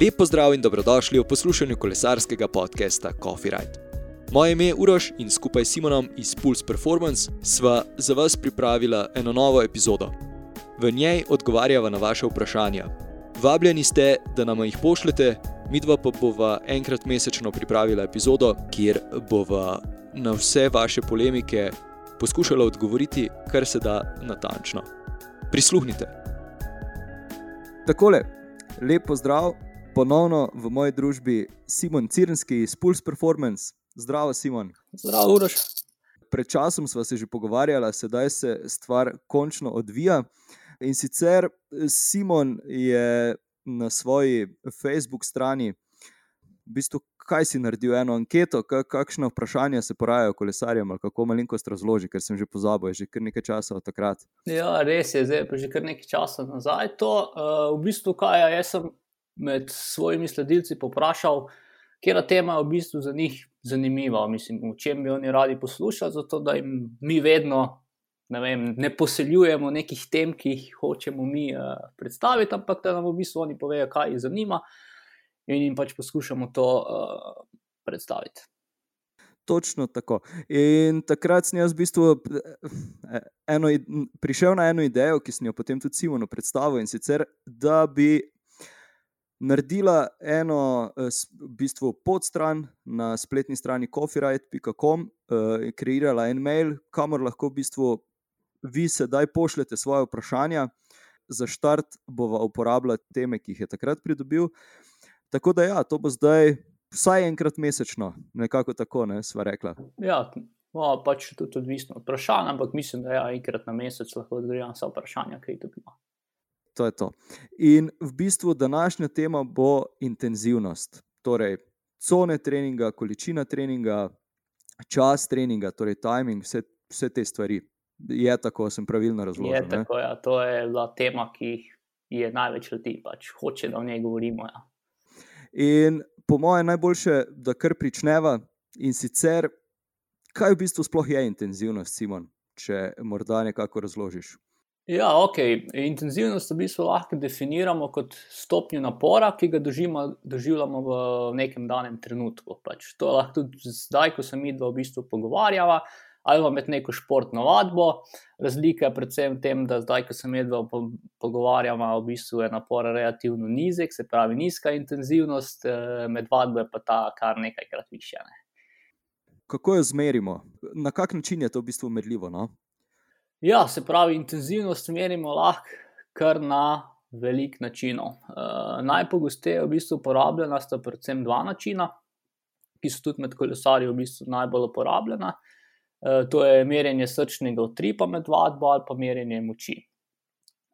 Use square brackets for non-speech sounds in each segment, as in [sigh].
Lep pozdrav in dobrodošli v poslušanju kolesarskega podcasta Coffee Ride. Moje ime je Uroš in skupaj s Simonom iz Pulse Performance sva za vas pripravila eno novo epizodo. V njej odgovarjava na vaše vprašanja. Vabljeni ste, da nam jih pošljete, midva pa bova enkrat mesečno pripravila epizodo, kjer bova na vse vaše polemike poskušala odgovoriti, kar se da natančno. Prisluhnite. Takole, lep pozdrav, ponovno v moji družbi Simon Cirnski iz Pulse Performance. Zdravo, Simon. Zdravo, Uroš. Pred časom smo se že pogovarjali, sedaj se stvar končno odvija. In sicer Simon je na svoji Facebook strani, v bistvu, kaj si naredil, eno anketo, kakšno vprašanje se porajajo kolesarjem, ali kako malenkost razloži, ker sem že pozabil, že kar nekaj časa od takrat. Ja, res je, zdaj pa že kar nekaj časa nazaj. To, uh, v bistvu, kaj je, jaz sem med svojimi sledilci poprašal, tema je v bistvu za njih zanimiva, mislim, o čem bi oni radi poslušali, zato da jim mi vedno. Ne, vem, ne poseljujemo nekih tem, ki jih hočemo mi uh, predstaviti, ampak da nam v bistvu oni povejo, kaj jih zanima, in jim pač poskušamo to uh, predstaviti. Točno tako. In takrat sem jaz v bistvu eh, eno, prišel na eno idejo, ki sem jo potem tudi Simonu predstavil, in sicer, da bi naredila eno eh, v bistvu podstran na spletni strani coffeeright.com, uh, kreirala en mail, kamor lahko v bistvu vi sedaj pošljete svoje vprašanja. Za štart bova uporabljala teme, ki jih je takrat pridobil. Tako da, ja, to bo zdaj vsaj enkrat mesečno, nekako tako, ne, sva rekla. Ja, no, pač tudi odvisno od vprašanj, ampak mislim, da je ja, enkrat na mesec lahko odgovarjam vsa vprašanja, ki jih dobimo to je to. In v bistvu današnja tema bo intenzivnost. Torej, cone treninga, količina treninga, čas treninga, torej timing, vse, vse te stvari. Je tako, sem pravilno razložil. Je tako, ja. To je bila tema, ki je največ ljudi, pač hoče, da o njej govorimo. Ja. In po mojem, najboljše, da kar pričneva. In sicer, kaj v bistvu sploh je intenzivnost, Simon, če morda nekako razložiš. Ja, ok. Intenzivnost v bistvu lahko definiramo kot stopnjo napora, ki ga dožimo, doživljamo v nekem danem trenutku. Pač to lahko tudi zdaj, ko se mi dva v bistvu pogovarjava, ali pa med neko športno vadbo. Razlika je predvsem v tem, da zdaj, ko se mi dva pogovarjava, v bistvu je napor relativno nizek, se pravi nizka intenzivnost, eh, med vadbo je pa ta kar nekajkrat više. Ne. Kako jo zmerimo? Na kak način je to v bistvu merljivo? No? Ja, se pravi, intenzivnost merimo lahko kar na velik način. Uh, najpogosteje v bistvu uporabljena sta predvsem dva načina, ki so tudi med kolesarji v bistvu najbolj uporabljena. Uh, to je merjenje srčnega utripa med vadbo ali pa merjenje moči.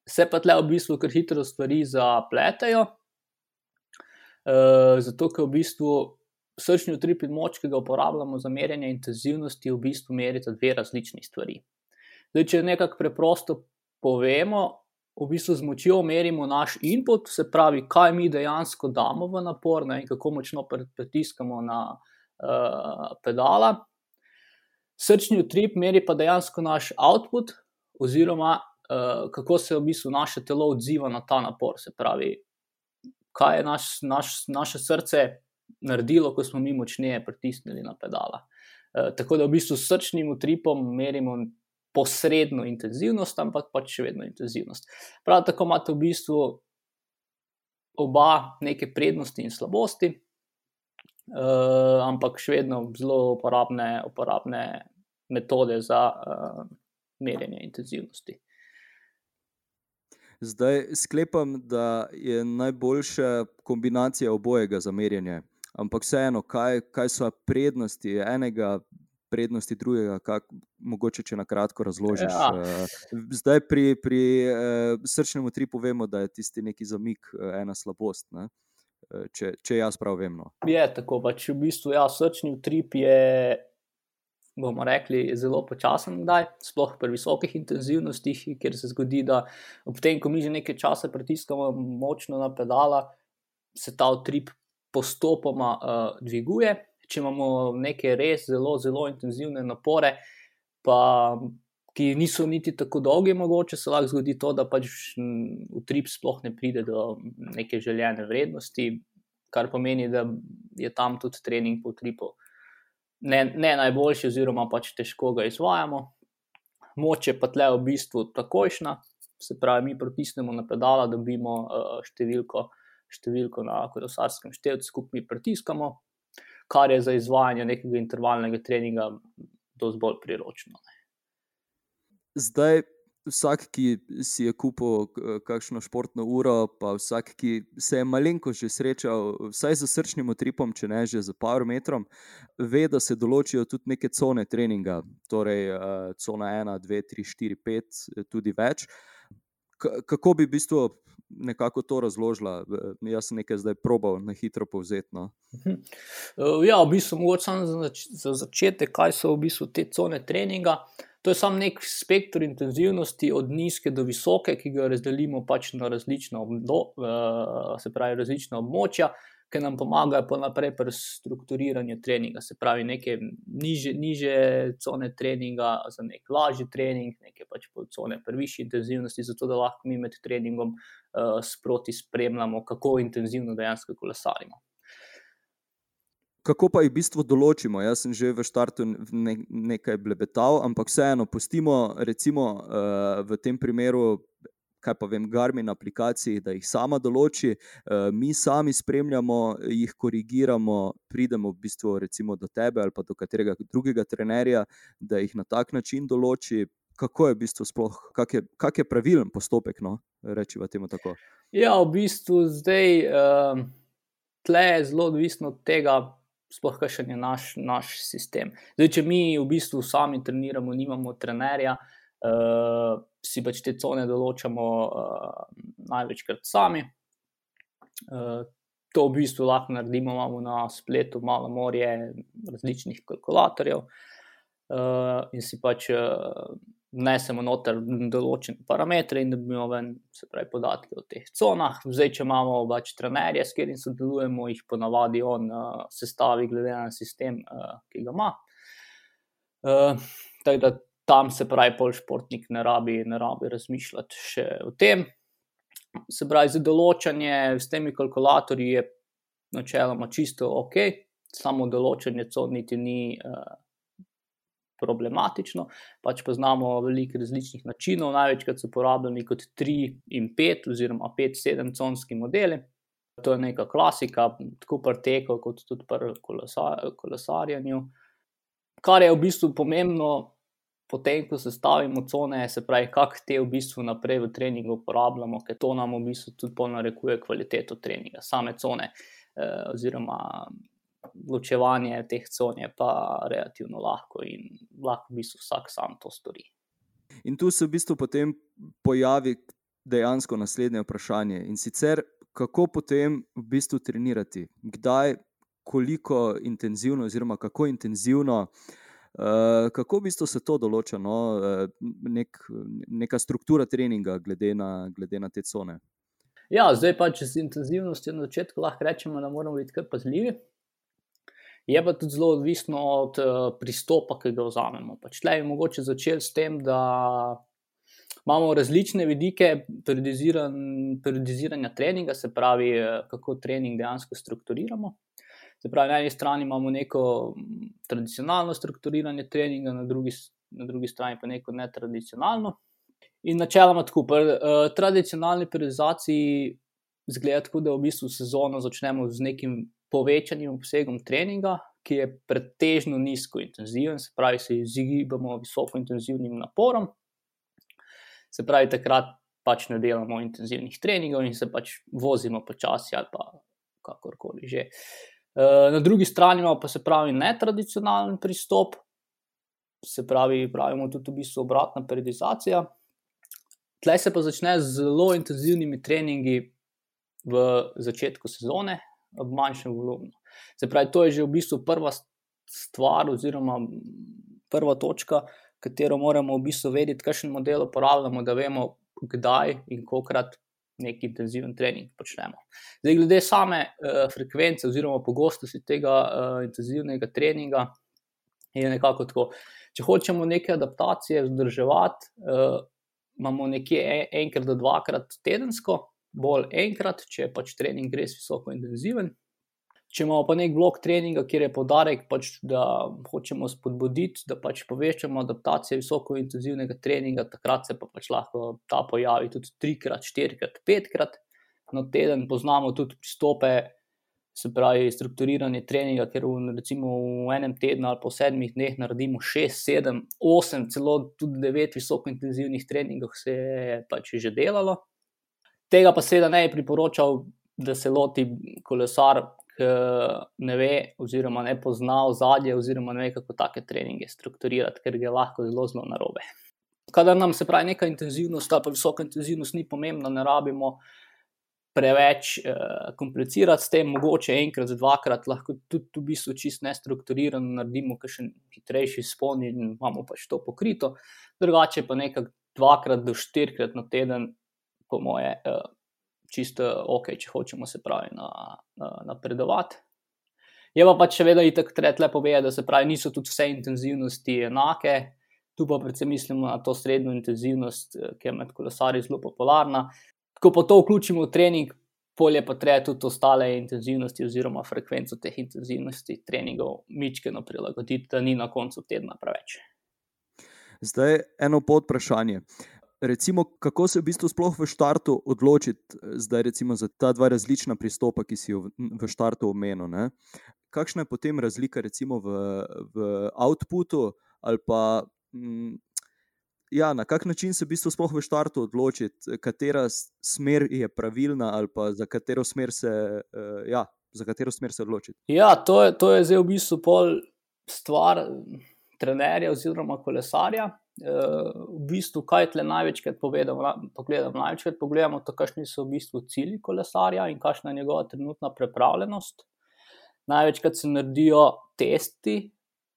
Se pa tle v bistvu kar hitro stvari zapletejo, uh, zato ker v bistvu srčni utrip in moč, ki ga uporabljamo za merjenje intenzivnosti, v bistvu merita dve različni stvari. Zdaj, če nekako preprosto povemo, v bistvu z močjo merimo naš input, se pravi, kaj mi dejansko damo v napor ne, in kako močno pritiskamo na uh, pedala. Srčni utrip meri pa dejansko naš output, oziroma uh, kako se v bistvu naše telo odziva na ta napor. Se pravi, kaj je naš, naš, naše srce naredilo, ko smo mi močneje pritisnili na pedala. Uh, tako da v bistvu s srčnim utripom merimo posredno intenzivnost, ampak pač še vedno intenzivnost. Prav tako imate v bistvu oba neke prednosti in slabosti, uh, ampak še vedno zelo uporabne, uporabne metode za uh, merjenje intenzivnosti. Zdaj sklepam, da je najboljša kombinacija obojega za merjenje. Ampak vseeno, kaj, kaj so prednosti enega prednosti drugega, kako mogoče če na kratko razložiš. Ja. Eh, zdaj pri, pri uh, srčnem utripu vemo, da je tisti neki zamik uh, ena slabost. Ne? Če, če jaz prav vem. No. Je tako, pač v bistvu ja, srčni utrip je, bomo rekli, zelo počasen, kdaj, sploh pri visokih intenzivnostih, ker se zgodi, da ob tem, ko mi že nekaj časa pritiskamo močno na pedala, se ta utrip postopoma uh, dviguje, če imamo neke res zelo, zelo intenzivne napore, pa, ki niso niti tako dolge, mogoče se lahko zgodi to, da pač utrip sploh ne pride do neke željene vrednosti. kar pomeni, da je tam tudi trening po tripu ne, ne najboljši, oziroma pač težko ga izvajamo. Moč je pa tle v bistvu takojšna, se pravi, mi pritisnemo na pedala, dobimo uh, številko, številko na kolesarskem števcu, skupaj pritiskamo, kar je za izvajanje nekega intervalnega treninga dosti bolj priročno. Ne. Zdaj, vsak, ki si je kupil kakšno športno uro, pa vsak, ki se je malenko že srečal, vsaj z srčnim utripom, če ne že z par metrom, ve, da se določijo tudi neke cone treninga, torej uh, cona 1, 2, 3, 4, 5, tudi več. Kako bi v bistvu nekako to razložila? Jaz sem nekaj zdaj probal na hitro povzeti. No. Ja, v bistvu, mogoče samo za, zač za začetek, kaj so v bistvu te cone treninga. To je samo nek spektr intenzivnosti, od nizke do visoke, ki ga razdelimo pač na različna, obdo, uh, se pravi, različna območja, ki nam pomagajo pa naprej pri strukturiranju treninga. Se pravi, neke niže, niže cone treninga za nek lažji trening, neke pač cone pri višji intenzivnosti, zato da lahko mi med treningom uh, sproti spremljamo, kako intenzivno dejansko kolesarimo. Kako pa jih v bistvu določimo? Jaz sem že v štartu ne, nekaj blebetal, ampak vseeno, pustimo recimo uh, v tem primeru, kaj pa vem, Garmin aplikaciji, da jih sama določi, uh, mi sami spremljamo, jih korigiramo, pridemo v bistvu recimo do tebe ali pa do katerega drugega trenerja, da jih na tak način določi. Kako je v bistvu sploh, kak je, kak je pravilen postopek? No? Reči v tem tako. Ja, v bistvu zdaj uh, tle je zelo odvisno od tega, sploh kakšen je naš, naš sistem. Zdaj, če mi v bistvu sami treniramo, nimamo trenerja, si pač te cone določamo uh, največkrat sami. Uh, to v bistvu lahko naredimo, imamo na spletu malo morje različnih kalkulatorjev uh, in si pač. Uh, vnesemo noter določene parametre in dobimo ven, se pravi, podatke o teh conah. Zdaj, če imamo več trenerje, s katerim sodelujemo, jih ponavadi on uh, sestavi, glede na sistem, uh, ki ga ima. Uh, tako da tam se pravi, pol športnik ne rabi, ne rabi razmišljati še o tem. Se pravi, za določanje s temi kalkulatorji je načeloma čisto ok, samo določanje con niti ni. Uh, problematično. Pač poznamo veliko različnih načinov, največkrat so uporabljeni kot 3 in 5 oziroma 5-7 conski modeli. To je neka klasika, tako pri teku, kot tudi pri kolesarjenju. Kar je v bistvu pomembno, potem, ko sestavimo cone, se pravi, kako te v bistvu naprej v treningu uporabljamo, ker to nam v bistvu tudi narekuje kvaliteto treninga, same cone. Eh, oziroma, ločevanje teh con je pa relativno lahko in lahko v bistvu vsak sam to stori. In tu se v bistvu potem pojavi dejansko naslednje vprašanje. In sicer, kako potem v bistvu trenirati, kdaj, koliko intenzivno, oziroma kako intenzivno. Uh, kako v bistvu se to določa, no? uh, nek, neka struktura treninga, glede na, glede na te cone? Ja, zdaj pa če z intenzivnostjo na začetku lahko rečemo, da moramo biti kar pazljivi. Je pa tudi zelo odvisno od uh, pristopa, ki ga vzamemo. Pač tle je mogoče začeti s tem, da imamo različne vidike periodiziranja treninga, se pravi, kako trening dejansko strukturiramo. Se pravi, na eni strani imamo neko tradicionalno strukturiranje treninga, na drugi, na drugi strani pa neko netradicionalno. In načeloma tako, pri uh, tradicionalni periodizaciji zgleda tako, da v bistvu sezono začnemo z nekim povečanim obsegom treninga, ki je pretežno nizko intenziven, se pravi, se izogibamo visoko intenzivnim naporom. Se pravi, takrat pač ne delamo intenzivnih treningov in se pač vozimo počasi ali pa kakorkoli že. Eh, na drugi strani imamo pa se pravi netradicionalen pristop, se pravi, pravimo tudi v bistvu obratna periodizacija. Tleh se pa začne z zelo intenzivnimi treningi v začetku sezone, v manjšem volumnu. Se pravi, to je že v bistvu prva stvar, oziroma prva točka, katero moramo v bistvu vedeti, kakšen model uporabljamo, da vemo, kdaj in kokrat neki intenziven trening počnemo. Zdaj, glede same uh, frekvence oziroma pogostosti tega uh, intenzivnega treninga, je nekako tako. Če hočemo neke adaptacije vzdrževati, uh, imamo nekje enkrat do dvakrat tedensko, bolj enkrat, če pač trening res visoko intenziven. Če imamo pa nek blok treninga, kjer je podarek, pač, da hočemo spodbuditi, da pač povečamo adaptacijo visoko intenzivnega treninga, takrat se pa pač lahko ta pojavi tudi trikrat, štirikrat, petkrat na teden. Poznamo tudi pristope, se pravi, strukturiranje treninga, ker v, recimo, v enem tednu ali po sedmih dneh naredimo šest, sedem, osem, celo tudi devet visoko intenzivnih treningov, se je pač že delalo. Tega pa seveda ne bi priporočal, da se loti kolesar ne ve, oziroma ne pozna ozadje, oziroma ne ve, kako take treninge strukturirati, ker je lahko zelo, zelo narobe. Kadar nam se pravi neka intenzivnost, ali pa visoka intenzivnost ni pomembna, ne rabimo preveč eh, komplicirati s tem, mogoče enkrat, dvakrat, lahko tudi v bistvu čist nestrukturirano naredimo, kaj še hitrejši spon in imamo pač to pokrito. Drugače pa nekaj dvakrat do štirikrat na teden, po moje, eh, čisto ok, če hočemo se pravi napredovati. Na je pa pač še vedno tako treba povedati, da se pravi, niso tudi vse intenzivnosti enake. Tu pa predvsem mislimo na to srednjo intenzivnost, ki je med kolesarji zelo popularna. Ko pa to vključimo v trening, polje pa treba tudi ostale intenzivnosti oziroma frekvenco teh intenzivnosti treningov mičkeno prilagoditi, da ni na koncu tedna preveč. Zdaj eno pod vprašanje recimo, kako se v bistvu sploh v štartu odločiti zdaj, recimo, za ta dva različna pristopa, ki si jo v štartu omenil. Ne? Kakšna je potem razlika recimo, v, v outputu, ali pa m, ja, na kak način se v bistvu sploh v štartu odločiti, katera smer je pravilna, ali pa za katero smer se, uh, ja, za katero smer se odločiti. Ja, to je, to je zdaj v bistvu pol stvar trenerja oziroma kolesarja v bistvu, kaj tle največkrat pogledamo, največkrat pogledamo kakšni so v bistvu cilji kolesarja in kakšna je njegova trenutna pripravljenost. Največkrat se naredijo testi,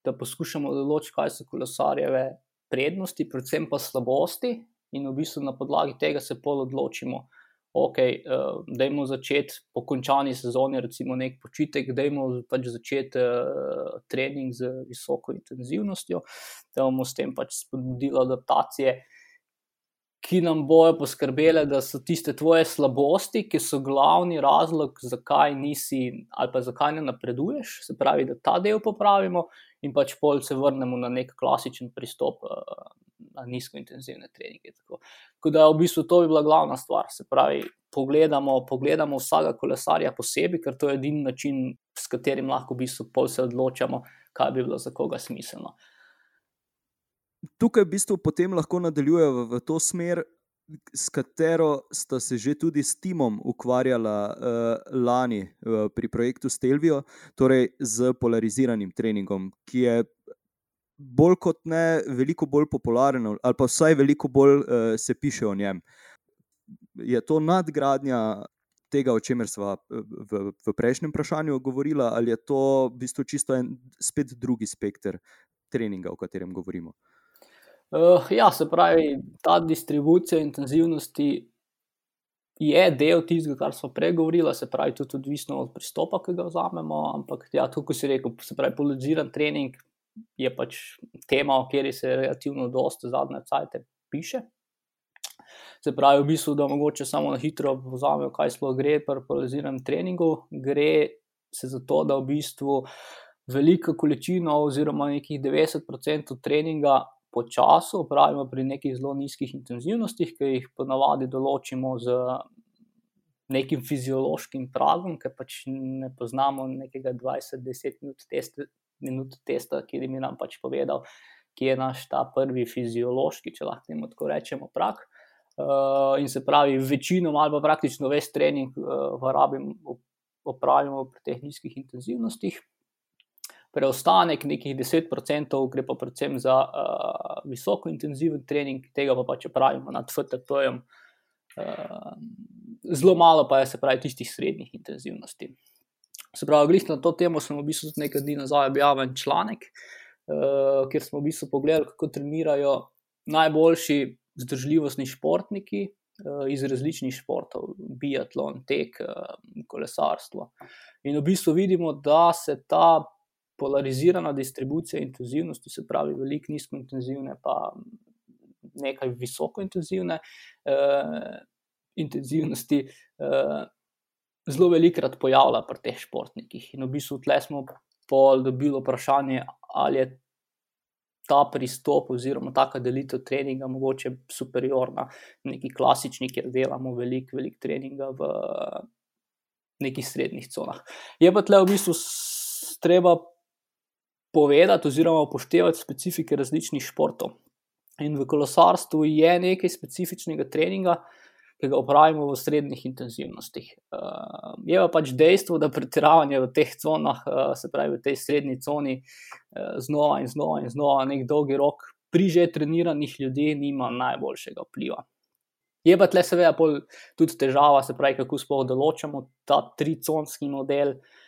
da poskušamo določiti, kaj so kolesarjeve prednosti, predvsem pa slabosti, in v bistvu na podlagi tega se pol odločimo, ok, uh, dajmo začeti po končani sezoni, recimo nek počitek, dajmo pač začeti uh, trening z visoko intenzivnostjo, da bomo s tem pač spodbudili adaptacije, ki nam bojo poskrbele, da so tiste tvoje slabosti, ki so glavni razlog, zakaj nisi ali pa zakaj ne napreduješ, se pravi, da ta del popravimo in pač pol se vrnemo na nek klasičen pristop. Uh, Na nizkointenzivne treninge. Tako. tako da, v bistvu, to bi bila glavna stvar. Se pravi, pogledamo, pogledamo vsakega kolesarja posebej, ker to je edini način, s katerim lahko v bistvu pol se odločamo, kaj bi bilo za koga smiselno. Tukaj v bistvu potem lahko nadaljujemo v to smer, s katero sta se že tudi s timom ukvarjala uh, lani uh, pri projektu Stelvijo, torej z polariziranim treningom, ki je bolj kot ne veliko bolj popularen, ali pa vsaj veliko bolj uh, se piše o njem. Je to nadgradnja tega, o čemer smo v, v prejšnjem vprašanju govorili, ali je to v bistvu čisto en spet drugi spekter treninga, o katerem govorimo? Uh, ja, se pravi, ta distribucija intenzivnosti je del tistega, kar smo prej govorili, se pravi, tudi odvisno od pristopa, ki ga vzamemo. Ampak, ja, tukaj si rekel, se pravi, položiran trening je pač tema, o kateri se relativno dosto zadnje cajtke piše. Se pravi, v bistvu, da mogoče samo na hitro vzamemo, kaj sploh gre pri polariziranem treningu. Gre se za to, da v bistvu veliko količino, oziroma nekih 90% treninga po času opravimo pri nekih zelo nizkih intenzivnostih, ki jih ponavadi določimo z nekim fiziološkim pragom, ker pač ne poznamo nekega 20-10 minut testa, minut testa, ki bi nam pač povedal, kje je naš ta prvi fiziološki, če lahko temu tako rečemo, prak. Uh, in se pravi, večino ali pa praktično ves trening uh, opravimo pri teh nizkih intenzivnostih preostanek, nekih 10%, gre pa predvsem za uh, visoko intenziven trening, tega pa, pa če pravimo nad FTP-jem, uh, zelo malo pa je se pravi tistih srednjih intenzivnosti. Se pravi, glih na to temo smo v bistvu nekaj dni nazaj objavili članek, uh, kjer smo v bistvu pogledali, kako trenirajo najboljši zdržljivostni športniki. Iz različnih športov, biatlon, tek, kolesarstvo. In v bistvu vidimo, da se ta polarizirana distribucija intenzivnosti, se pravi, veliko nizko intenzivne, pa nekaj visoko intenzivne uh, intenzivnosti, uh, zelo velikrat pojavlja pri teh športnikih. In v bistvu tle smo pol dobili vprašanje, ali je ta pristop oziroma taka delitev treninga mogoče superiorna neki klasični, kjer delamo veliko, veliko treninga v nekih srednjih conah. Je pa tle v bistvu treba povedati oziroma upoštevati specifike različnih športov. In v kolesarstvu je nekaj specifičnega treninga, ki ga upravimo v srednjih intenzivnostih. Uh, je pa pač dejstvo, da pretiravanje v teh conah, uh, se pravi v tej srednji coni, uh, znova in znova in znova, nek dolgi rok, pri že treniranih ljudeh, nima najboljšega vpliva. Je pa tle seveda tudi težava, se pravi, kako sploh določamo ta triconski model. Uh,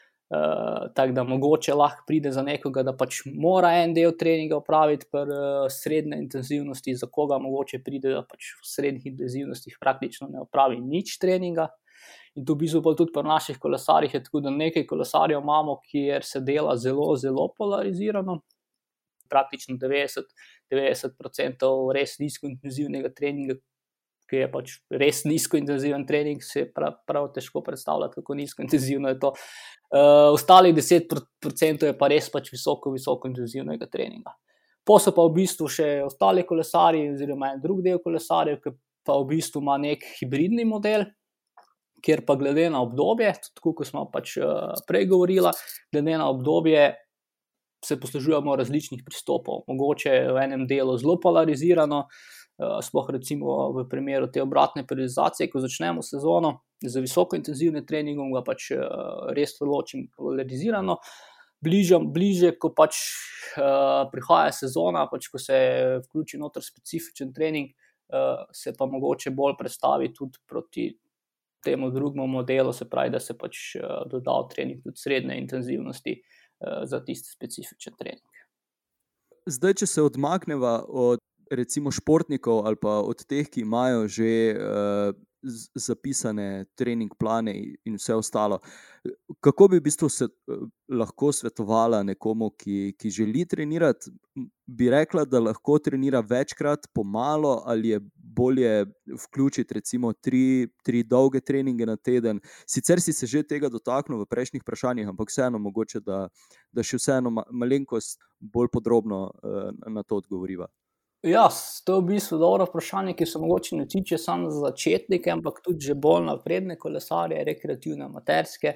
tako da mogoče lahko pride za nekoga, da pač mora en del treninga opraviti pri uh, srednji intenzivnosti, za koga mogoče pride, da pač v srednjih intenzivnostih praktično ne opravi nič treninga. In tu v bistvu tudi pri naših kolesarjih je tako, da nekaj kolesarjev imamo, kjer se dela zelo, zelo polarizirano. Praktično 90%, 90 res nizko intenzivnega treninga, ki je pač res nizko intenziven trening, se prav, prav težko predstavljati, kako nizko intenzivno je to. Uh, ostalih 10% je pa res pač visoko, visoko intenzivnega treninga. Posel pa v bistvu še ostali kolesari, oziroma en drug del kolesarjev, ki pa v bistvu ima nek hibridni model. Ker pa glede na obdobje, tako kot smo pač uh, prej govorili, glede na obdobje se poslužujemo različnih pristopov. Mogoče v enem delu zelo polarizirano, uh, sploh recimo v primeru te obratne periodizacije, ko začnemo sezono z visoko intenzivnim treningom, ga pač eh, res določim polarizirano. Bliže, ko pač uh, prihaja sezona, pač ko se vključi noter specifičen trening, uh, se pa mogoče bolj predstavi tudi proti temu drugemu modelu, se pravi, da se pač uh, doda v trening tudi srednje intenzivnosti uh, za tisti specifičen trening. Zdaj, če se odmaknemo od recimo športnikov ali pa od teh, ki imajo že uh, zapisane trening plane in vse ostalo. Kako bi v bistvu se, uh, lahko svetovala nekomu, ki, ki želi trenirati? Bi rekla, da lahko trenira večkrat, pomalo, ali je bolje vključiti recimo tri, tri dolge treninge na teden. Sicer si se že tega dotaknil v prejšnjih vprašanjih, ampak vseeno mogoče, da, da še vseeno malenkost bolj podrobno uh, na to odgovoriva. Ja, to je v bistvu dobro vprašanje, ki se mogoče ne tiče samo za začetnike, ampak tudi že bolj napredne kolesarje, rekreativne, amaterske.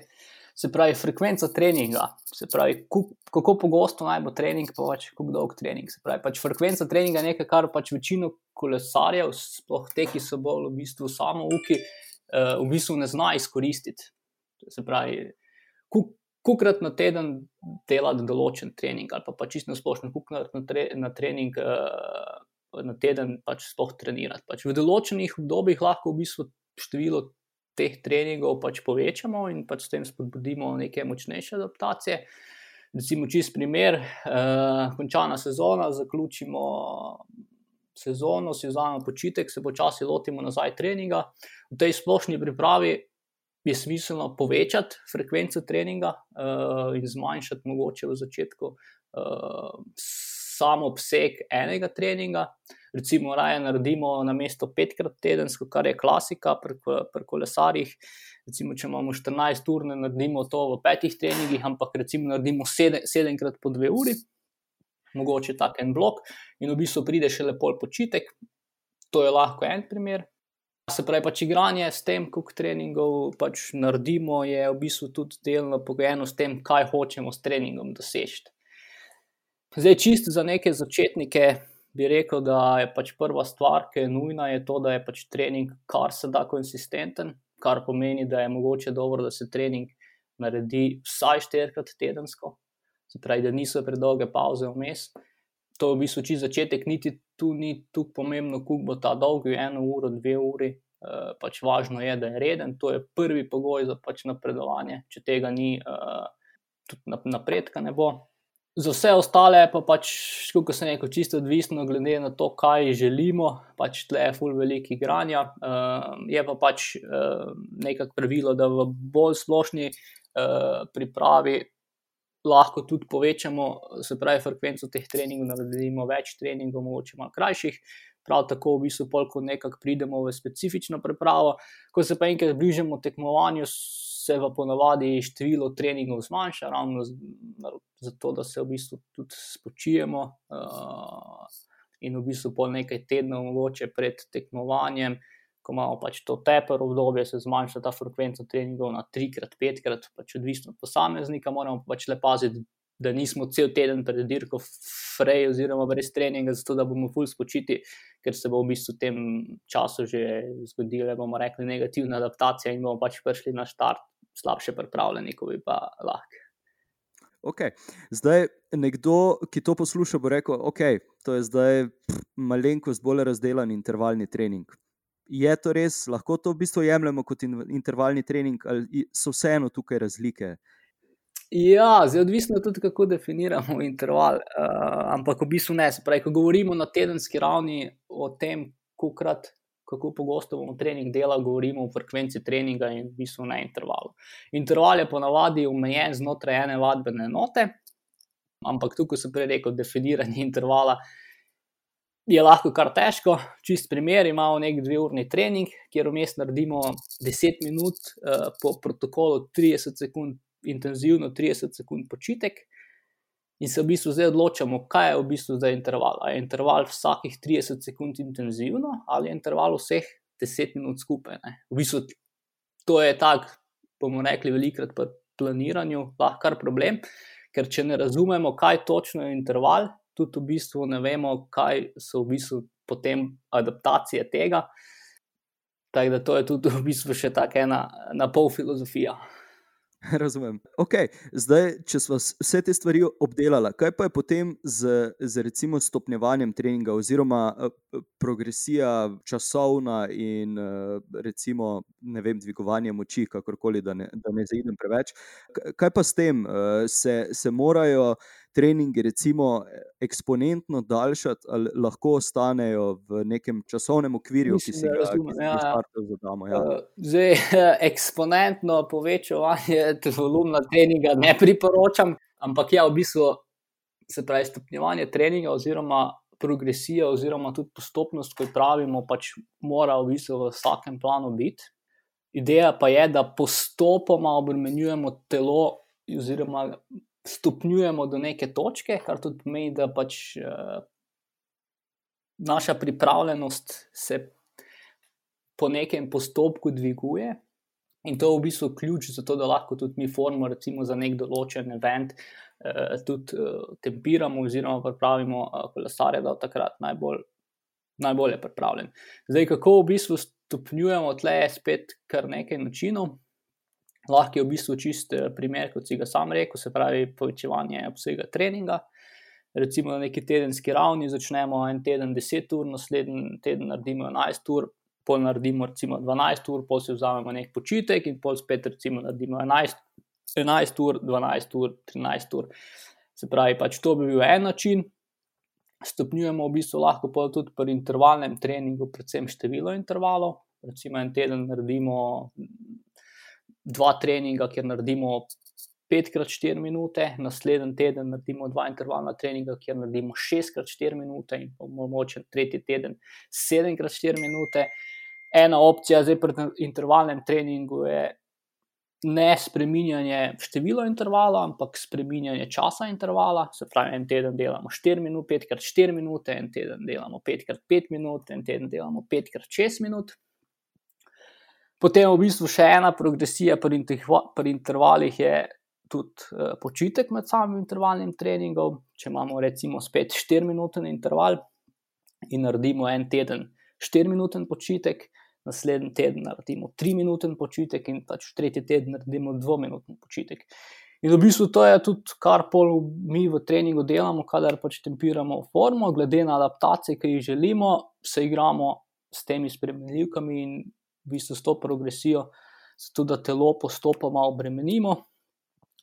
Se pravi, frekvenca treninga, se pravi, kako pogosto naj bo trening, pa pač kako dolg trening. Se pravi, pač frekvenca treninga je nekaj, kar pač večino kolesarjev, sploh te, ki so bolj v bistvu samo uki, eh, v bistvu ne zna izkoristiti. Se pravi, kukrat na teden delati določen trening, ali pa, pa čisto splošno, kukrat na, tre, na trening uh, na teden pač sploh trenirati. Pač v določenih obdobjih lahko v bistvu število teh treningov pač povečamo in pač s tem spodbudimo neke močnejše adaptacije. Recimo, čist primer, uh, končana sezona, zaključimo sezono, si vzamemo počitek, se počasi lotimo nazaj treninga. V tej splošni pripravi je smiselno povečati frekvenco treninga uh, in zmanjšati mogoče v začetku uh, samo obseg enega treninga. Recimo, raje naredimo na mesto petkrat tedensko, kar je klasika pri, pri kolesarjih. Recimo, če imamo 14 ur, ne naredimo to v petih treningih, ampak recimo naredimo sedem, sedemkrat po dve uri, mogoče tak en blok, in v bistvu pride še lepo počitek. To je lahko en primer. Se pravi, pač igranje s tem, koliko treningov pač naredimo, je v bistvu tudi delno pogojeno s tem, kaj hočemo s treningom doseči. Zdaj, čisto za neke začetnike bi rekel, da je pač prva stvar, ki je nujna, je to, da je pač trening kar se da konsistenten, kar pomeni, da je mogoče dobro, da se trening naredi vsaj štirikrat tedensko, se pravi, da niso predolge pauze vmes to je v bistvu čisto začetek, niti tu ni tako pomembno, kako bo ta dolg, eno uro, dve uri. Uh, pač važno je, da je reden, to je prvi pogoj za pač napredovanje. Če tega ni, uh, tudi napredka ne bo. Za vse ostale pa pač, kot se neko čisto odvisno, glede na to, kaj želimo, pač tle je full veliko igranja. Uh, je pa pač nekako pravilo, da v bolj splošni pripravi lahko tudi povečamo, se pravi, frekvenco teh treningov, naredimo več treningov, mogoče malo krajših. Prav tako, v bistvu, ko nekako pridemo v specifično pripravo, ko se pa enkrat bližamo tekmovanju, se v ponavadi število treningov zmanjša, ravno zato, da se v bistvu tudi spočijemo. Uh, in v bistvu po nekaj tednov, mogoče pred tekmovanjem, ko imamo pač to teper obdobje, se zmanjša ta frekvenca treningov na trikrat, petkrat, pač odvisno od posameznika, moramo pač le paziti. Da nismo cel teden pred dirko, frej, oziroma brez treninga, zato da bomo fulj spočiti, ker se bo v bistvu v tem času že zgodila, bomo rekli, negativna adaptacija in bomo pač prišli na štart slabše pripravljeni, kot bi pa lahko. Okay. Zdaj, nekdo, ki to posluša, bo rekel, da okay, je zdaj malenkost bolj razdeljen intervalni trening. Je to res, lahko to v bistvu jemljemo kot intervalni trening, ali so vseeno tukaj razlike? Ja, zdaj odvisno tudi, kako definiramo interval. Uh, ampak v bistvu ne. Pravi, ko govorimo na tedenski ravni o tem, kolikrat kako pogosto bomo trening delali, govorimo o frekvenci treninga in v bistvu na intervalu. Interval je ponavadi omejen znotraj ene vadbene enote, ampak tukaj sem prej rekel, definiranje intervala. Je lahko kar težko, čist primer. Imamo nek dveurni trening, kjer vmes naredimo 10 minut, uh, po protokolu 30 sekund intenzivno, 30 sekund počitek, In se v bistvu zdaj odločamo, kaj je v bistvu zdaj interval. Je interval vsakih 30 sekund intenzivno ali je interval vseh 10 minut skupaj. Ne? V bistvu to je tako, bomo rekli, velikrat pri planiranju lahko kar problem, ker če ne razumemo, kaj točno je interval, tudi v bistvu ne vemo, kaj so v bistvu potem adaptacije tega. Tako da to je tudi v bistvu še tako ena na pol filozofija. [laughs] Razumem. Okay. Zdaj, če smo vse te stvari obdelali, kaj pa je potem z, z recimo stopnjevanjem treninga, oziroma uh, progresija časovna in uh, recimo vem, dvigovanje moči, kakorkoli, da ne, da ne zaidem preveč. Kaj pa s tem, se, se morajo treningi, recimo, eksponentno daljšati, ali lahko ostanejo v nekem časovnem okvirju, Mislim, ki si ga razumem, ja, zadamo. Ja. Uh, zdaj, [laughs] eksponentno povečevanje volumna treninga ne priporočam, ampak ja, v bistvu se pravi stopnjevanje treninga oziroma progresija oziroma tudi postopnost, kot pravimo, pač mora v bistvu v vsakem planu biti. Ideja pa je, da postopoma obremenjujemo telo oziroma stopnjujemo do neke točke, kar tudi pomeni, da pač uh, naša pripravljenost se po nekem postopku dviguje. In to je v bistvu ključ za to, da lahko tudi mi formo, recimo za nek določen event, uh, tudi uh, tempiramo, oziroma pripravimo uh, kolesare, da je takrat najbolj, najbolje pripravljen. Zdaj, kako v bistvu stopnjujemo tle, je spet kar nekaj načinov lahko je v bistvu čist eh, primer, kot si ga sam rekel, se pravi povečevanje obsega treninga. Recimo na neki tedenski ravni začnemo en teden 10 ur, naslednji teden naredimo 11 ur, pol naredimo recimo 12 ur, pol si vzamemo nek počitek in pol spet recimo naredimo 11, 11 ur, 12 ur, 13 ur. Se pravi, pač to bi bil en način. Stopnjujemo v bistvu lahko tudi pri intervalnem treningu, predvsem število intervalov. Recimo en teden naredimo dva treninga, kjer naredimo 5x4 minute, naslednji teden naredimo dva intervalna treninga, kjer naredimo 6x4 minute, in mogoče tretji teden 7x4 minute. Ena opcija zdaj pri intervalnem treningu je ne spreminjanje števila intervala, ampak spreminjanje časa intervala. Se pravi, en teden delamo 4 minute, 5x4 minute, en teden delamo 5x5 minut, en teden delamo 5x6 minut. Potem v bistvu še ena progresija pri, pri intervalih je tudi uh, počitek med samim intervalnim treningom. Če imamo recimo spet 4-minuten interval in naredimo en teden 4-minuten počitek, naslednji teden naredimo 3-minuten počitek in pač tretji teden naredimo 2-minuten počitek. In v bistvu to je tudi, kar mi v treningu delamo, kadar pač tempiramo formo, glede na adaptacije, ki jih želimo, se igramo s temi spremenljivkami in v bistvu s to progresijo, zato da telo postopoma obremenimo,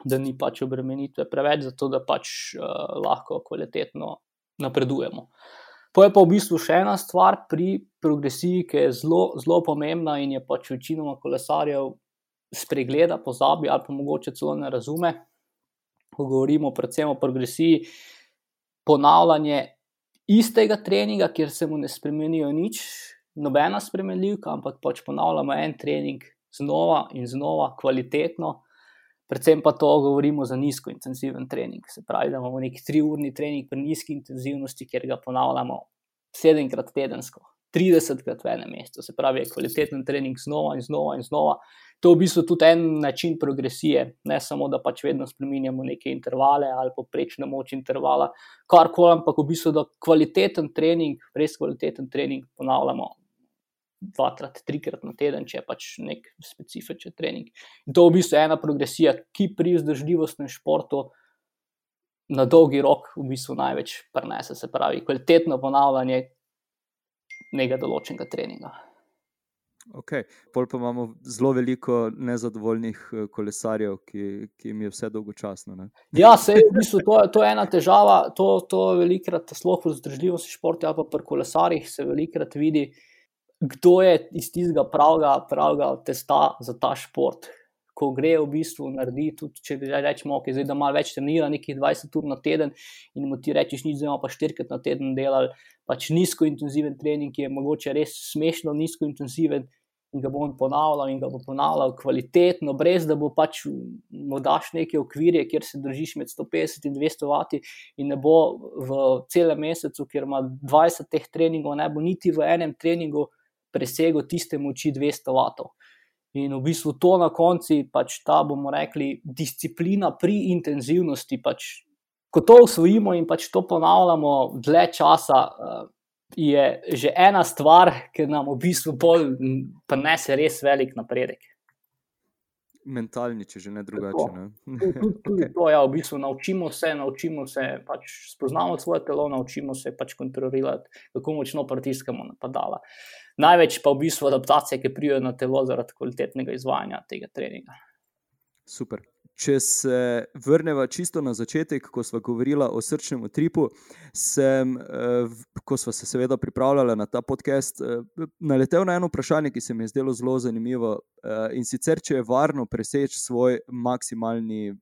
da ni pač obremenitve preveč, zato da pač uh, lahko kvalitetno napredujemo. Pa je pa v bistvu še ena stvar pri progresiji, ki je zelo, zelo pomembna in je pač večinoma kolesarjev spregleda, pozabi ali pa mogoče celo ne razume. Ko govorimo predvsem o progresiji, ponavljanje istega treninga, kjer se mu ne spremenijo nič, nobena spremenljivka, ampak pač ponavljamo en trening znova in znova, kvalitetno. Predvsem pa to govorimo za nizko intenziven trening. Se pravi, da imamo neki triurni trening pri nizki intenzivnosti, kjer ga ponavljamo sedemkrat tedensko, 30krat v enem mestu. Se pravi, je kvaliteten trening znova in znova in znova. To je v bistvu tudi en način progresije, ne samo da pač vedno spremenjamo neke intervale ali poprečne moč intervala, kar koli, ampak v bistvu da kvaliteten trening, res kvaliteten trening ponavljamo dvakrat, trikrat na teden, če je pač nek specifičen trening. In to je v bistvu ena progresija, ki pri vzdržljivostnem športu na dolgi rok v bistvu največ prenese, se pravi, kvalitetno ponavljanje nekega določenega treninga. Ok, pol pa imamo zelo veliko nezadovoljnih eh, kolesarjev, ki, ki jim je vse dolgočasno. Ne? Ja, se v bistvu to, to je ena težava. To, to velikrat, sploh v zdržljivosti športa, pa pri kolesarjih se velikrat vidi, kdo je iz tistega pravega, pravega testa za ta šport. Ko gre v bistvu narediti, tudi če rečemo, okay, zdaj, da malo več trenira, nekaj 20 ur na teden, in mu ti rečeš, nič, zdaj pa štirikrat na teden delal, pač nizko intenziven trening, ki je mogoče res smešno nizko intenziven. In ga bo on ponavljal, in ga bo ponavljal kvalitetno, brez da bo pač daš neke okvirje, kjer se držiš med 150 in 200 vati, in ne bo v celem mesecu, kjer ima 20 teh treningov, ne bo niti v enem treningu presegel tiste moči 200 vatov. In v bistvu to na koncu, pač ta bomo rekli, disciplina pri intenzivnosti, pač ko to usvojimo in pač to ponavljamo dlje časa, uh, je že ena stvar, ki nam v bistvu prinese res velik napredek. Mentalni, če že ne drugače. Ne? okay. [laughs] to, ja, v bistvu naučimo se, naučimo se pač spoznavati svoje telo, naučimo se pač kontrolirati, kako močno pritiskamo napadala. Največ pa v bistvu adaptacije, ki prijo na telo zaradi kvalitetnega izvajanja tega treninga. Super. Če se vrnemo čisto na začetek, ko smo govorili o srčnem utripu, sem, eh, ko smo se seveda pripravljali na ta podcast, eh, naletel na eno vprašanje, ki se mi je zdelo zelo zanimivo. Eh, in sicer, če je varno preseči svoj maksimalni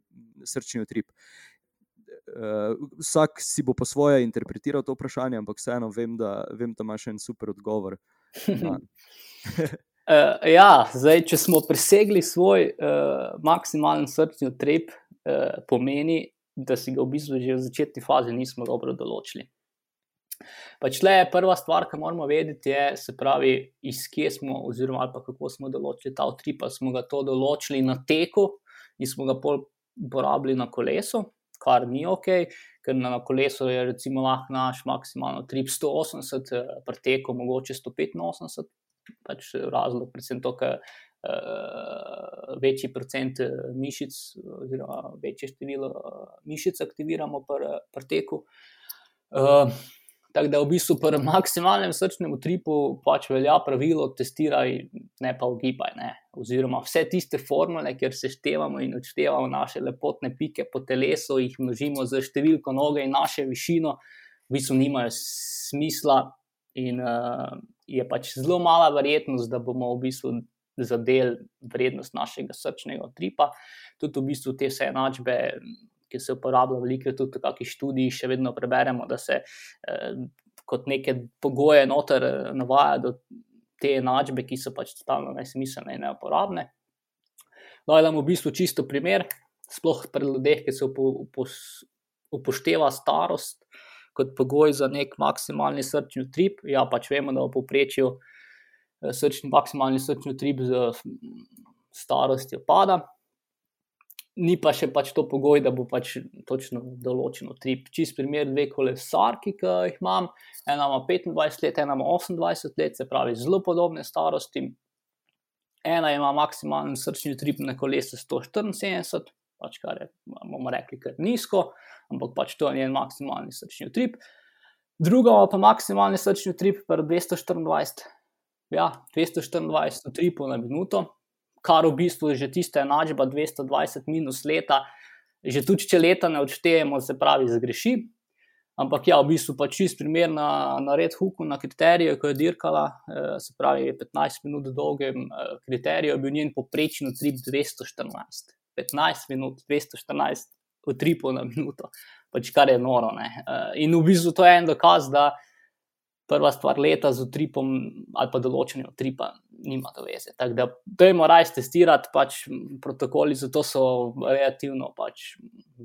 srčni utrip. Vsak si bo po svoje interpretiral to vprašanje, ampak vseeno vem, da, vem, da imaš en super odgovor. Uh, [laughs] [laughs] ja, zdaj, če smo presegli svoj uh, maksimalen srčni utrip, uh, pomeni, da si ga v bistvu že v začetni fazi nismo dobro določili. Pač le prva stvar, ki moramo vedeti, je, se pravi, iz kje smo, oziroma kako smo določili ta utrip. Smo ga to določili na teku in smo ga uporabili na kolesu, kar ni ok, ker na kolesu je recimo lahko naš maksimalen utrip 180, pri teku mogoče 185 pač razlog, predvsem to, ker uh, večji procent eh, mišic, oziroma večje število uh, mišic aktiviramo pri pr teku. Uh, Tako da v bistvu pri maksimalnem srčnem utripu pač velja pravilo: testiraj, ne pa ugibaj. Ne. Oziroma, vse tiste formule, kjer se števamo in odštevamo naše lepotne pike po telesu, jih množimo z številko noge in našo višino, v bistvu nimajo smisla. In uh, je pač zelo mala verjetnost, da bomo v bistvu zadeli vrednost našega srčnega tripa. Tudi v bistvu te vse enačbe, ki se uporabljajo veliko, tudi v kakšnih študijih, še vedno preberemo, da se eh, kot neke pogoje noter eh, navaja do te enačbe, ki so pač totalno nesmiselne in neuporabne. Da je v bistvu čisto primer, sploh pri ljudeh, ki se upošteva starost kot pogoj za nek maksimalni srčni utrip. Ja, pač vemo, da v povprečju eh, srčni, maksimalni srčni utrip z starostjo pada. Ni pa še pač to pogoj, da bo pač točno določen utrip. Čist primer, dve kolesarki, ki jih imam, ena ima 25 let, ena ima 28 let, se pravi, zelo podobne starosti. Ena ima maksimalen srčni utrip na kolesu 174, pač kar je, bomo rekli, kar nizko, ampak pač to je njen maksimalni srčni utrip. Druga pa maksimalni srčni utrip, pa 224, ja, 224 utripov na minuto, kar v bistvu že tista enačba 220 minus leta. Že tudi, če leta ne odštejemo, se pravi, zgreši. Ampak ja, v bistvu pa čist primer na, na red huku, na kriteriju, ko je dirkala, eh, se pravi, 15 minut dolgem eh, kriteriju, je bil njen poprečni utrip 214. 15 minut, 214 utripov na minuto, pač kar je noro. Ne? Eh, in v bistvu to je en dokaz, da prva stvar leta z utripom ali pa določenjem utripa nima to veze. Tako da, dajmo raje testirati, pač protokoli za to so relativno pač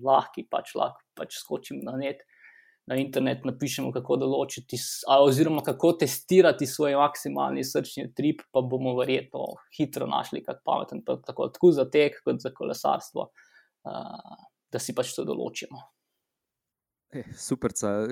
lahki, pač lahko pač skočimo na net. Na internet napišemo, kako določiti, oziroma kako testirati svoj maksimalni srčni trip, pa bomo verjetno hitro našli kak pameten, tako, tako za tek, kot za kolesarstvo, uh, da si pač to določimo. Eh, super.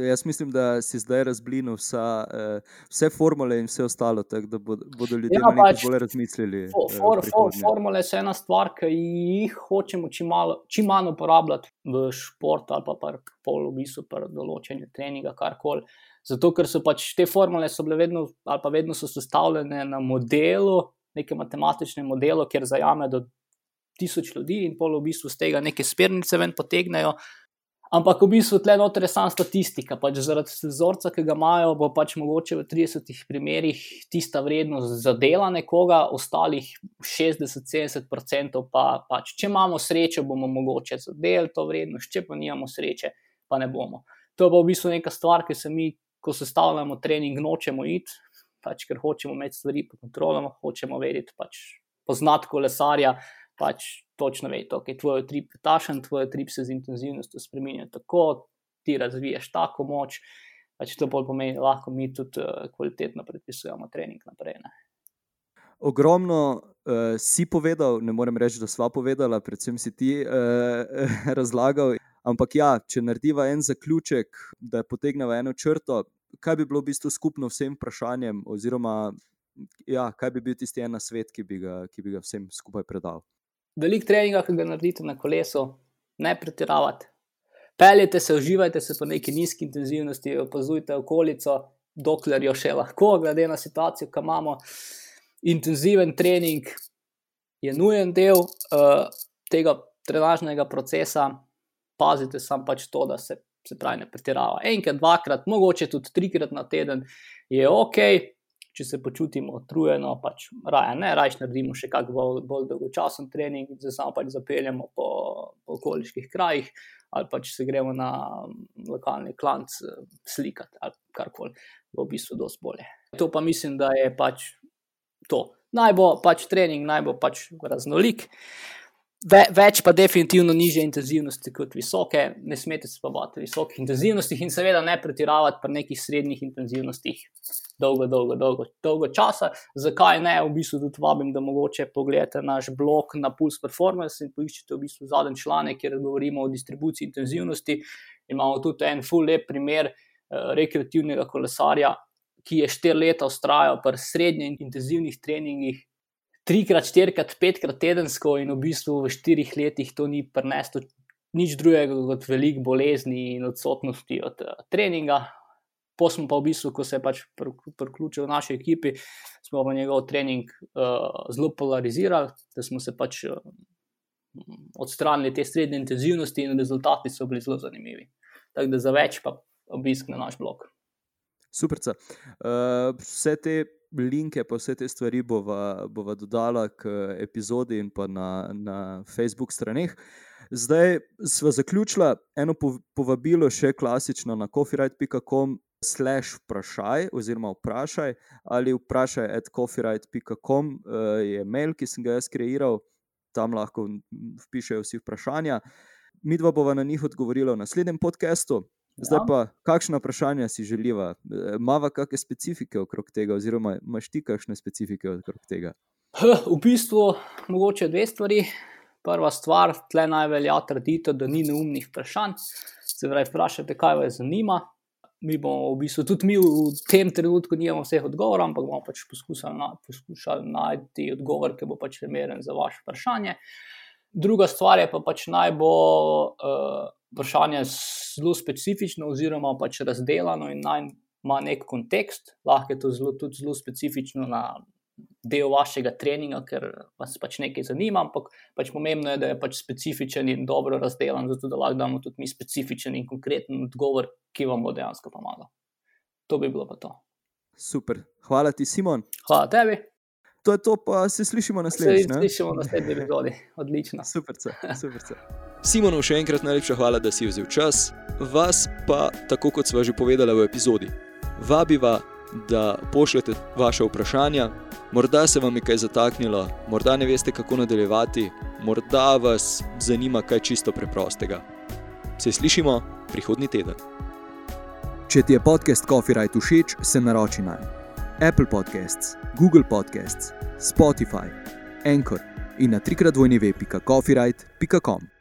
Jaz mislim, da si zdaj razblinil vsa, uh, vse formule in vse ostalo, tako da bodo ljudje ja, pač, bolj razmislili. For, eh, for, for, formule so ena stvar, ki jih hočemo čim, malo, čim manj uporabljati v športu ali pa pol v bistvu pri določenju treninga, karkoli. Zato, ker so pač te formule bile vedno, ali pa vedno so sestavljene na modelu, nekem matematičnem modelu, kjer zajame do tisoč ljudi in pol v bistvu z tega neke smernice ven potegnejo. Ampak v bistvu tle noter je sama statistika. Pač zaradi vzorca, ki ga imajo, bo pač mogoče v 30 primerih tista vrednost zadela nekoga, ostalih 60-70% pa pač, če imamo srečo, bomo mogoče zadeli to vrednost, če pa nimamo sreče, pa ne bomo. To je pa v bistvu neka stvar, ki se mi, ko sestavljamo trening, nočemo iti, pač, ker hočemo imeti stvari pod kontrolom, hočemo vedeti, pač, poznati kolesarja pač točno ve, da je tvoj trip tašen, tvoj trip se z intenzivnostjo spremenja tako, ti razviješ tako moč. Pač to pomeni, da lahko mi tudi uh, kvalitetno predpisujemo trening naprej. Ne. Ogromno uh, si povedal, ne morem reči, da sva povedala, predvsem si ti uh, [laughs] razlagal. Ampak ja, če narediva en zaključek, da potegneva eno črto, kaj bi bilo v bistvu skupno vsem vprašanjem, oziroma ja, kaj bi bil tisti en svet, ki bi ga, ki bi ga vsem skupaj predal veliko treninga, ki ga naredite na kolesu, ne pretiravate. Peljete se, uživajte se po neki nizki intenzivnosti, opazujte okolico, dokler jo še lahko, glede na situacijo, ki imamo. Intenziven trening je nujen del uh, tega trenažnega procesa, pazite samo pač to, da se, se pravi ne pretirava. Enkrat, dvakrat, mogoče tudi trikrat na teden je ok, če se počutimo utrujeno, pač raje ne, raje naredimo še kak bolj, bolj dolgočasen trening, da samo pač zapeljemo po, po okoliških krajih, ali pa če se gremo na lokalni klanc slikati ali karkoli, bo v bistvu dosti bolje. To pa mislim, da je pač to. Naj bo pač trening, naj bo pač raznolik. Ve, več pa definitivno niže intenzivnosti kot visoke, ne smete se pa bati visokih intenzivnosti in seveda ne pretiravati pri nekih srednjih intenzivnostih dolgo, dolgo, dolgo, dolgo časa. Zakaj ne? V bistvu tudi vabim, da mogoče pogledate naš blog na Pulse Performance in poiščete v bistvu zadnji članek, kjer govorimo o distribuciji intenzivnosti. Imamo tudi en full lep primer uh, rekreativnega kolesarja, ki je štiri leta ustrajal pri srednjih intenzivnih treningih trikrat, štirikrat, petkrat tedensko, in v bistvu v štirih letih to ni preneslo nič drugega kot veliko bolezni in odsotnosti od uh, treninga. Po smo pa v bistvu, ko se je pač priključil naši ekipi, smo pa njegov trening uh, zelo polarizirali, da smo se pač uh, odstranili te srednje intenzivnosti in rezultati so bili zelo zanimivi. Tako da za več pa obisk na naš blog. Super. Uh, vse te linke, pa vse te stvari bova, bova dodala k epizodi in pa na, na Facebook straneh. Zdaj smo zaključili eno povabilo, še klasično na coffeeright.com. Slash vprašaj, oziroma vprašaj, ali vprašaj, at coffeeright.com je mail, ki sem ga jaz kreiral, tam lahko vpišejo vsi vprašanja. Mi dva bova na njih odgovorila v naslednjem podkastu. Zdaj ja. pa, kakšno vprašanje si želiva? Mava kakšne specifike okrog tega, oziroma imaš ti kakšne specifike okrog tega? V bistvu, mogoče dve stvari. Prva stvar, tle naj velja trditev, da ni neumnih vprašanj. Se pravi, vprašajte, kaj vas zanima. Mi bomo v bistvu tudi mi v tem trenutku nimamo vseh odgovorov, ampak bomo pač poskušali, na, poskušali najti odgovor, ki bo pač primeren za vaše vprašanje. Druga stvar je pa pač naj bo. Uh, vprašanje zelo specifično, oziroma pač razdeljeno in naj ima nek kontekst, lahko je to zelo, tudi zelo specifično na del vašega treninga, ker vas pač nekaj zanima, ampak pač pomembno je, da je pač specifičen in dobro razdeljen, zato da lahko damo tudi mi specifičen in konkreten odgovor, ki vam bo dejansko pomagal. To bi bilo pa to. Super. Hvala ti, Simon. Hvala tebi. To je to, pa se slišimo naslednjič. Se slišimo naslednji epizodi. Odlično. [laughs] Super. super. Simonu, še enkrat najlepša hvala, da si vzel čas. Vas pa, tako kot smo že povedali v epizodi, vabiva, da pošljete vaše vprašanja. Morda se vam je kaj zataknilo, morda ne veste, kako nadaljevati, morda vas zanima kaj čisto preprostega. Se slišimo prihodnji teden. Če ti je podcast Coffee Right všeč, se naroči na Apple Podcasts, Google Podcasts, Spotify, Anchor in na trikratvojneve.coffeeright.com.